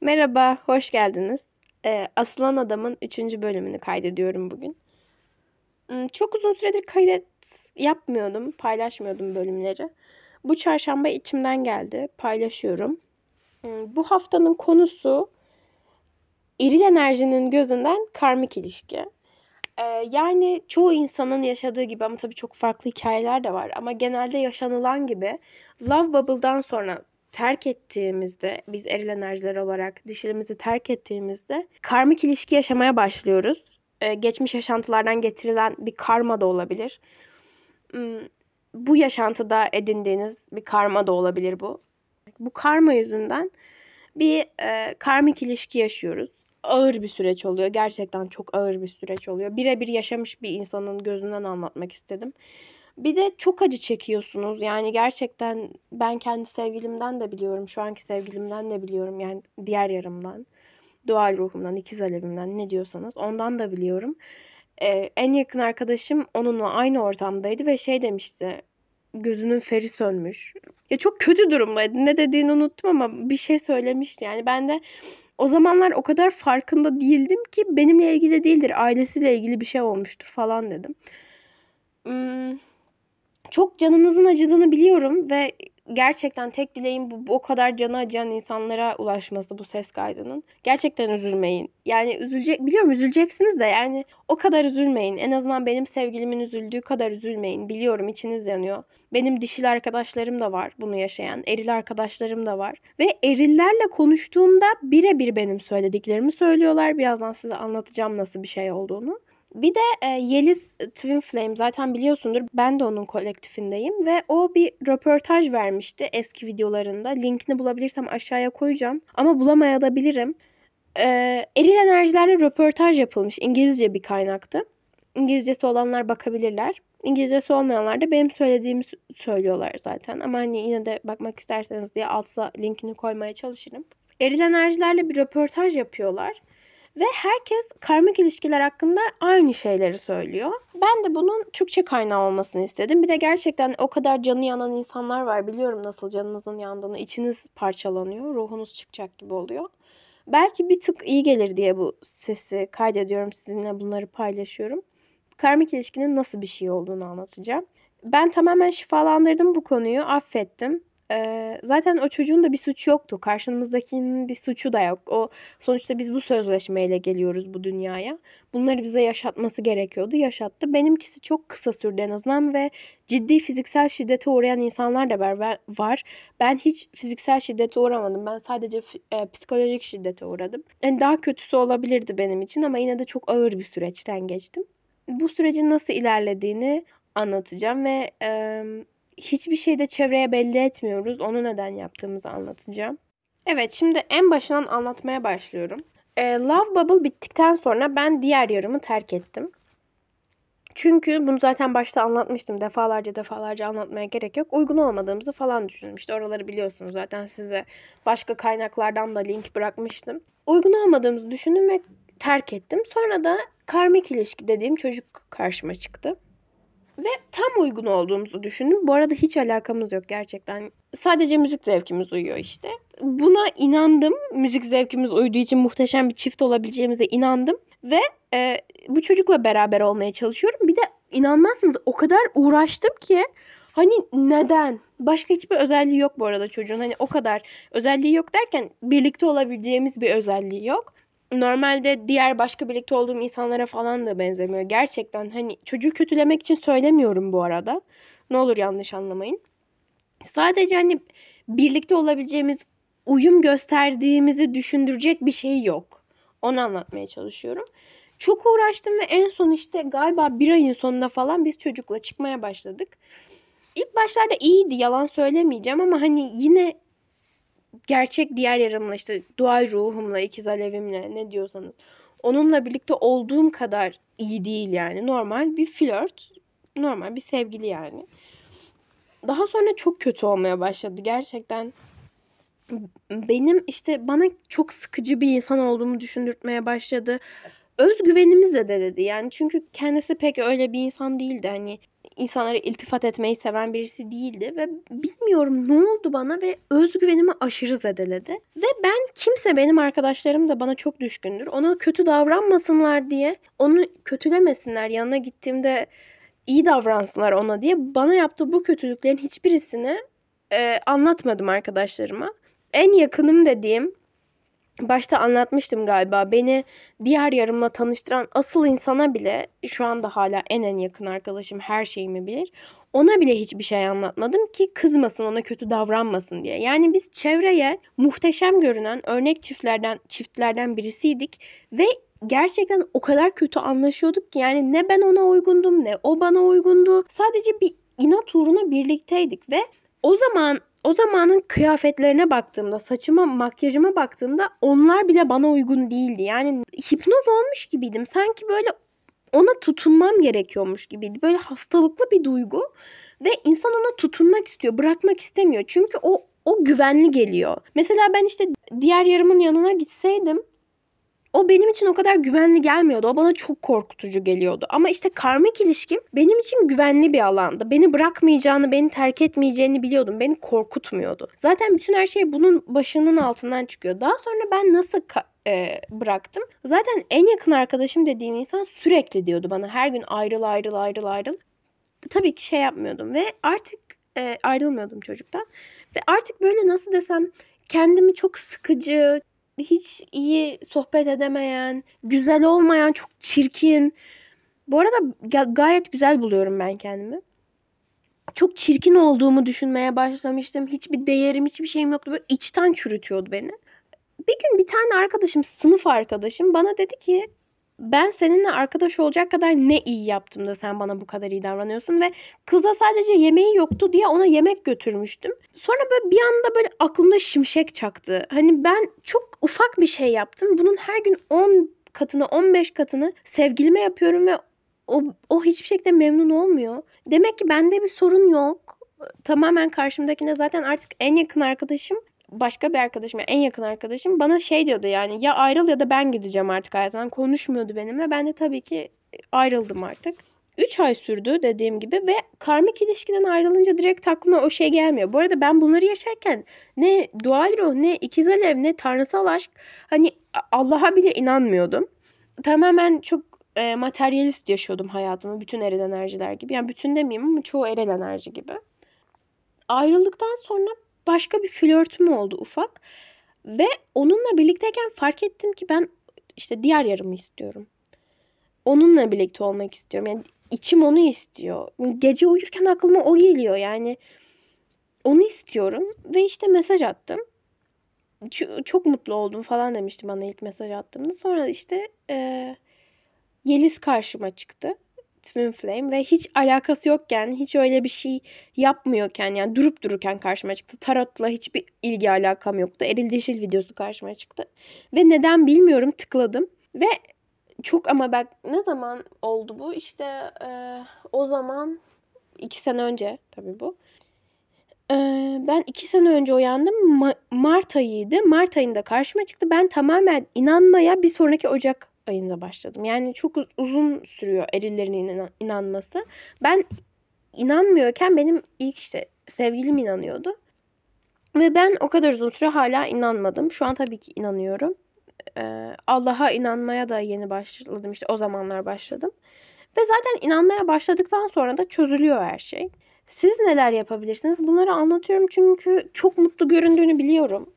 Merhaba, hoş geldiniz. Ee, Asılan Adam'ın 3. bölümünü kaydediyorum bugün. Hmm, Çok uzun süredir kaydet yapmıyordum, paylaşmıyordum bölümleri. Bu çarşamba içimden geldi, paylaşıyorum. Hmm, Bu haftanın konusu eril enerjinin gözünden karmik ilişki. Ee, yani çoğu insanın yaşadığı gibi ama tabii çok farklı hikayeler de var. Ama genelde yaşanılan gibi Love Bubble'dan sonra terk ettiğimizde, biz eril enerjiler olarak dişilimizi terk ettiğimizde karmik ilişki yaşamaya başlıyoruz. Ee, geçmiş yaşantılardan getirilen bir karma da olabilir. Hmm, Bu yaşantıda edindiğiniz bir karma da olabilir bu. Bu karma yüzünden bir e, karmik ilişki yaşıyoruz. Ağır bir süreç oluyor. Gerçekten çok ağır bir süreç oluyor. Birebir yaşamış bir insanın gözünden anlatmak istedim. Bir de çok acı çekiyorsunuz. Yani gerçekten ben kendi sevgilimden de biliyorum. Şu anki sevgilimden de biliyorum. Yani diğer yarımdan. Doğal ruhumdan, ikiz alevimden ne diyorsanız ondan da biliyorum. Ee, en yakın arkadaşım onunla aynı ortamdaydı ve şey demişti. Gözünün feri sönmüş. Ya çok kötü durumdaydı. Ne dediğini unuttum ama bir şey söylemişti. Yani ben de o zamanlar o kadar farkında değildim ki benimle ilgili değildir. Ailesiyle ilgili bir şey olmuştur falan dedim. Hmm, çok canınızın acıdığını biliyorum ve gerçekten tek dileğim bu, bu o kadar canı acıyan insanlara ulaşması bu ses kaydının. Gerçekten üzülmeyin. Yani üzülecek biliyorum üzüleceksiniz de yani o kadar üzülmeyin. En azından benim sevgilimin üzüldüğü kadar üzülmeyin. Biliyorum içiniz yanıyor. Benim dişil arkadaşlarım da var bunu yaşayan. Eril arkadaşlarım da var. Ve erillerle konuştuğumda birebir benim söylediklerimi söylüyorlar. Birazdan size anlatacağım nasıl bir şey olduğunu. Bir de e, Yeliz Twin Flame zaten biliyorsundur. Ben de onun kolektifindeyim ve o bir röportaj vermişti eski videolarında. Linkini bulabilirsem aşağıya koyacağım. Ama bulamayabilirim. E, eril enerjilerle röportaj yapılmış. İngilizce bir kaynaktı. İngilizcesi olanlar bakabilirler. İngilizcesi olmayanlar da benim söylediğimi söylüyorlar zaten. Ama hani yine de bakmak isterseniz diye altta linkini koymaya çalışırım. Eril enerjilerle bir röportaj yapıyorlar. Ve herkes karmik ilişkiler hakkında aynı şeyleri söylüyor. Ben de bunun Türkçe kaynağı olmasını istedim. Bir de gerçekten o kadar canı yanan insanlar var. Biliyorum nasıl canınızın yandığını. İçiniz parçalanıyor. Ruhunuz çıkacak gibi oluyor. Belki bir tık iyi gelir diye bu sesi kaydediyorum sizinle bunları paylaşıyorum. Karmik ilişkinin nasıl bir şey olduğunu anlatacağım. Ben tamamen şifalandırdım bu konuyu. Affettim. Ee, zaten o çocuğun da bir suçu yoktu. Karşımızdakinin bir suçu da yok. O sonuçta biz bu sözleşmeyle geliyoruz bu dünyaya. Bunları bize yaşatması gerekiyordu. Yaşattı. Benimkisi çok kısa sürdü en azından ve ciddi fiziksel şiddete uğrayan insanlar da var. Ben, hiç fiziksel şiddete uğramadım. Ben sadece e, psikolojik şiddete uğradım. Yani daha kötüsü olabilirdi benim için ama yine de çok ağır bir süreçten geçtim. Bu sürecin nasıl ilerlediğini anlatacağım ve e, hiçbir şeyi de çevreye belli etmiyoruz. Onu neden yaptığımızı anlatacağım. Evet şimdi en başından anlatmaya başlıyorum. E, Love Bubble bittikten sonra ben diğer yarımı terk ettim. Çünkü bunu zaten başta anlatmıştım. Defalarca defalarca anlatmaya gerek yok. Uygun olmadığımızı falan düşündüm. İşte oraları biliyorsunuz zaten size başka kaynaklardan da link bırakmıştım. Uygun olmadığımızı düşündüm ve terk ettim. Sonra da karmik ilişki dediğim çocuk karşıma çıktı. Ve tam uygun olduğumuzu düşündüm. Bu arada hiç alakamız yok gerçekten. Sadece müzik zevkimiz uyuyor işte. Buna inandım. Müzik zevkimiz uyduğu için muhteşem bir çift olabileceğimize inandım. Ve e, bu çocukla beraber olmaya çalışıyorum. Bir de inanmazsınız o kadar uğraştım ki hani neden? Başka hiçbir özelliği yok bu arada çocuğun. Hani o kadar özelliği yok derken birlikte olabileceğimiz bir özelliği yok normalde diğer başka birlikte olduğum insanlara falan da benzemiyor. Gerçekten hani çocuğu kötülemek için söylemiyorum bu arada. Ne olur yanlış anlamayın. Sadece hani birlikte olabileceğimiz, uyum gösterdiğimizi düşündürecek bir şey yok. Onu anlatmaya çalışıyorum. Çok uğraştım ve en son işte galiba bir ayın sonunda falan biz çocukla çıkmaya başladık. İlk başlarda iyiydi yalan söylemeyeceğim ama hani yine gerçek diğer yarımla işte doğal ruhumla, ikiz alevimle ne diyorsanız onunla birlikte olduğum kadar iyi değil yani. Normal bir flört, normal bir sevgili yani. Daha sonra çok kötü olmaya başladı gerçekten. Benim işte bana çok sıkıcı bir insan olduğumu düşündürtmeye başladı. Özgüvenimiz de dedi yani çünkü kendisi pek öyle bir insan değildi hani insanlara iltifat etmeyi seven birisi değildi ve bilmiyorum ne oldu bana ve özgüvenimi aşırı zedeledi. Ve ben kimse benim arkadaşlarım da bana çok düşkündür. Ona kötü davranmasınlar diye, onu kötülemesinler. Yanına gittiğimde iyi davransınlar ona diye bana yaptığı bu kötülüklerin hiçbirisini e, anlatmadım arkadaşlarıma. En yakınım dediğim başta anlatmıştım galiba. Beni diğer yarımla tanıştıran asıl insana bile şu anda hala en en yakın arkadaşım her şeyimi bilir. Ona bile hiçbir şey anlatmadım ki kızmasın ona kötü davranmasın diye. Yani biz çevreye muhteşem görünen örnek çiftlerden çiftlerden birisiydik ve gerçekten o kadar kötü anlaşıyorduk ki yani ne ben ona uygundum ne o bana uygundu. Sadece bir inat uğruna birlikteydik ve o zaman o zamanın kıyafetlerine baktığımda, saçıma, makyajıma baktığımda onlar bile bana uygun değildi. Yani hipnoz olmuş gibiydim. Sanki böyle ona tutunmam gerekiyormuş gibiydi. Böyle hastalıklı bir duygu ve insan ona tutunmak istiyor, bırakmak istemiyor. Çünkü o o güvenli geliyor. Mesela ben işte diğer yarımın yanına gitseydim o benim için o kadar güvenli gelmiyordu. O bana çok korkutucu geliyordu. Ama işte karmik ilişkim benim için güvenli bir alandı. Beni bırakmayacağını, beni terk etmeyeceğini biliyordum. Beni korkutmuyordu. Zaten bütün her şey bunun başının altından çıkıyor. Daha sonra ben nasıl e, bıraktım. Zaten en yakın arkadaşım dediğim insan sürekli diyordu bana her gün ayrıl ayrıl ayrıl ayrıl. Tabii ki şey yapmıyordum ve artık e, ayrılmıyordum çocuktan. Ve artık böyle nasıl desem kendimi çok sıkıcı, hiç iyi sohbet edemeyen, güzel olmayan, çok çirkin. Bu arada gayet güzel buluyorum ben kendimi. Çok çirkin olduğumu düşünmeye başlamıştım. Hiçbir değerim, hiçbir şeyim yoktu. Böyle içten çürütüyordu beni. Bir gün bir tane arkadaşım, sınıf arkadaşım bana dedi ki ben seninle arkadaş olacak kadar ne iyi yaptım da sen bana bu kadar iyi davranıyorsun ve kıza sadece yemeği yoktu diye ona yemek götürmüştüm. Sonra böyle bir anda böyle aklımda şimşek çaktı. Hani ben çok ufak bir şey yaptım. Bunun her gün 10 katını 15 katını sevgilime yapıyorum ve o, o hiçbir şekilde memnun olmuyor. Demek ki bende bir sorun yok. Tamamen karşımdakine zaten artık en yakın arkadaşım başka bir arkadaşım, en yakın arkadaşım bana şey diyordu yani ya ayrıl ya da ben gideceğim artık hayatından. Konuşmuyordu benimle. Ben de tabii ki ayrıldım artık. 3 ay sürdü dediğim gibi ve karmik ilişkiden ayrılınca direkt aklıma o şey gelmiyor. Bu arada ben bunları yaşarken ne dual ruh ne ikiz alev ne tanrısal aşk hani Allah'a bile inanmıyordum. Tamamen çok e, materyalist yaşıyordum hayatımı bütün eril enerjiler gibi. Yani bütün demeyeyim ama çoğu eril enerji gibi. Ayrıldıktan sonra başka bir flörtüm oldu ufak. Ve onunla birlikteyken fark ettim ki ben işte diğer yarımı istiyorum. Onunla birlikte olmak istiyorum. Yani içim onu istiyor. Gece uyurken aklıma o geliyor. Yani onu istiyorum ve işte mesaj attım. Çok mutlu oldum falan demişti bana ilk mesaj attığımda. Sonra işte e, Yeliz karşıma çıktı. Twin Flame ve hiç alakası yokken, hiç öyle bir şey yapmıyorken yani durup dururken karşıma çıktı. Tarot'la hiçbir ilgi alakam yoktu. Eril Dişil videosu karşıma çıktı. Ve neden bilmiyorum tıkladım. Ve çok ama bak ne zaman oldu bu? İşte e, o zaman iki sene önce tabii bu. E, ben iki sene önce uyandım. Ma- Mart ayıydı. Mart ayında karşıma çıktı. Ben tamamen inanmaya bir sonraki Ocak ayında başladım. Yani çok uzun sürüyor erillerin inan- inanması. Ben inanmıyorken benim ilk işte sevgilim inanıyordu. Ve ben o kadar uzun süre hala inanmadım. Şu an tabii ki inanıyorum. Ee, Allah'a inanmaya da yeni başladım. İşte o zamanlar başladım. Ve zaten inanmaya başladıktan sonra da çözülüyor her şey. Siz neler yapabilirsiniz? Bunları anlatıyorum çünkü çok mutlu göründüğünü biliyorum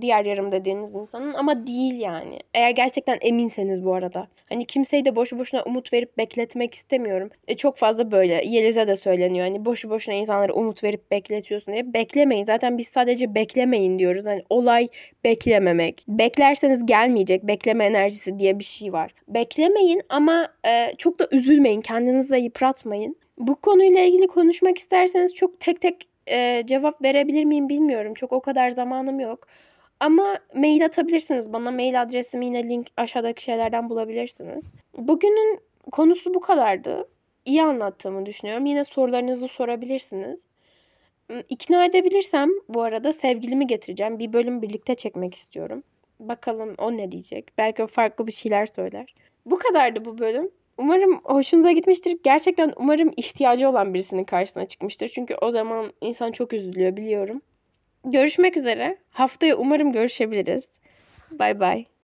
diğer yarım dediğiniz insanın ama değil yani. Eğer gerçekten eminseniz bu arada. Hani kimseyi de boşu boşuna umut verip bekletmek istemiyorum. E, çok fazla böyle Yeliz'e de söyleniyor. Hani boşu boşuna insanlara umut verip bekletiyorsun diye. Beklemeyin. Zaten biz sadece beklemeyin diyoruz. Hani olay beklememek. Beklerseniz gelmeyecek. Bekleme enerjisi diye bir şey var. Beklemeyin ama e, çok da üzülmeyin. Kendinizi de yıpratmayın. Bu konuyla ilgili konuşmak isterseniz çok tek tek e, cevap verebilir miyim bilmiyorum. Çok o kadar zamanım yok. Ama mail atabilirsiniz bana. Mail adresimi yine link aşağıdaki şeylerden bulabilirsiniz. Bugünün konusu bu kadardı. İyi anlattığımı düşünüyorum. Yine sorularınızı sorabilirsiniz. İkna edebilirsem bu arada sevgilimi getireceğim. Bir bölüm birlikte çekmek istiyorum. Bakalım o ne diyecek. Belki o farklı bir şeyler söyler. Bu kadardı bu bölüm. Umarım hoşunuza gitmiştir. Gerçekten umarım ihtiyacı olan birisinin karşısına çıkmıştır. Çünkü o zaman insan çok üzülüyor biliyorum. Görüşmek üzere. Haftaya umarım görüşebiliriz. Bay bay.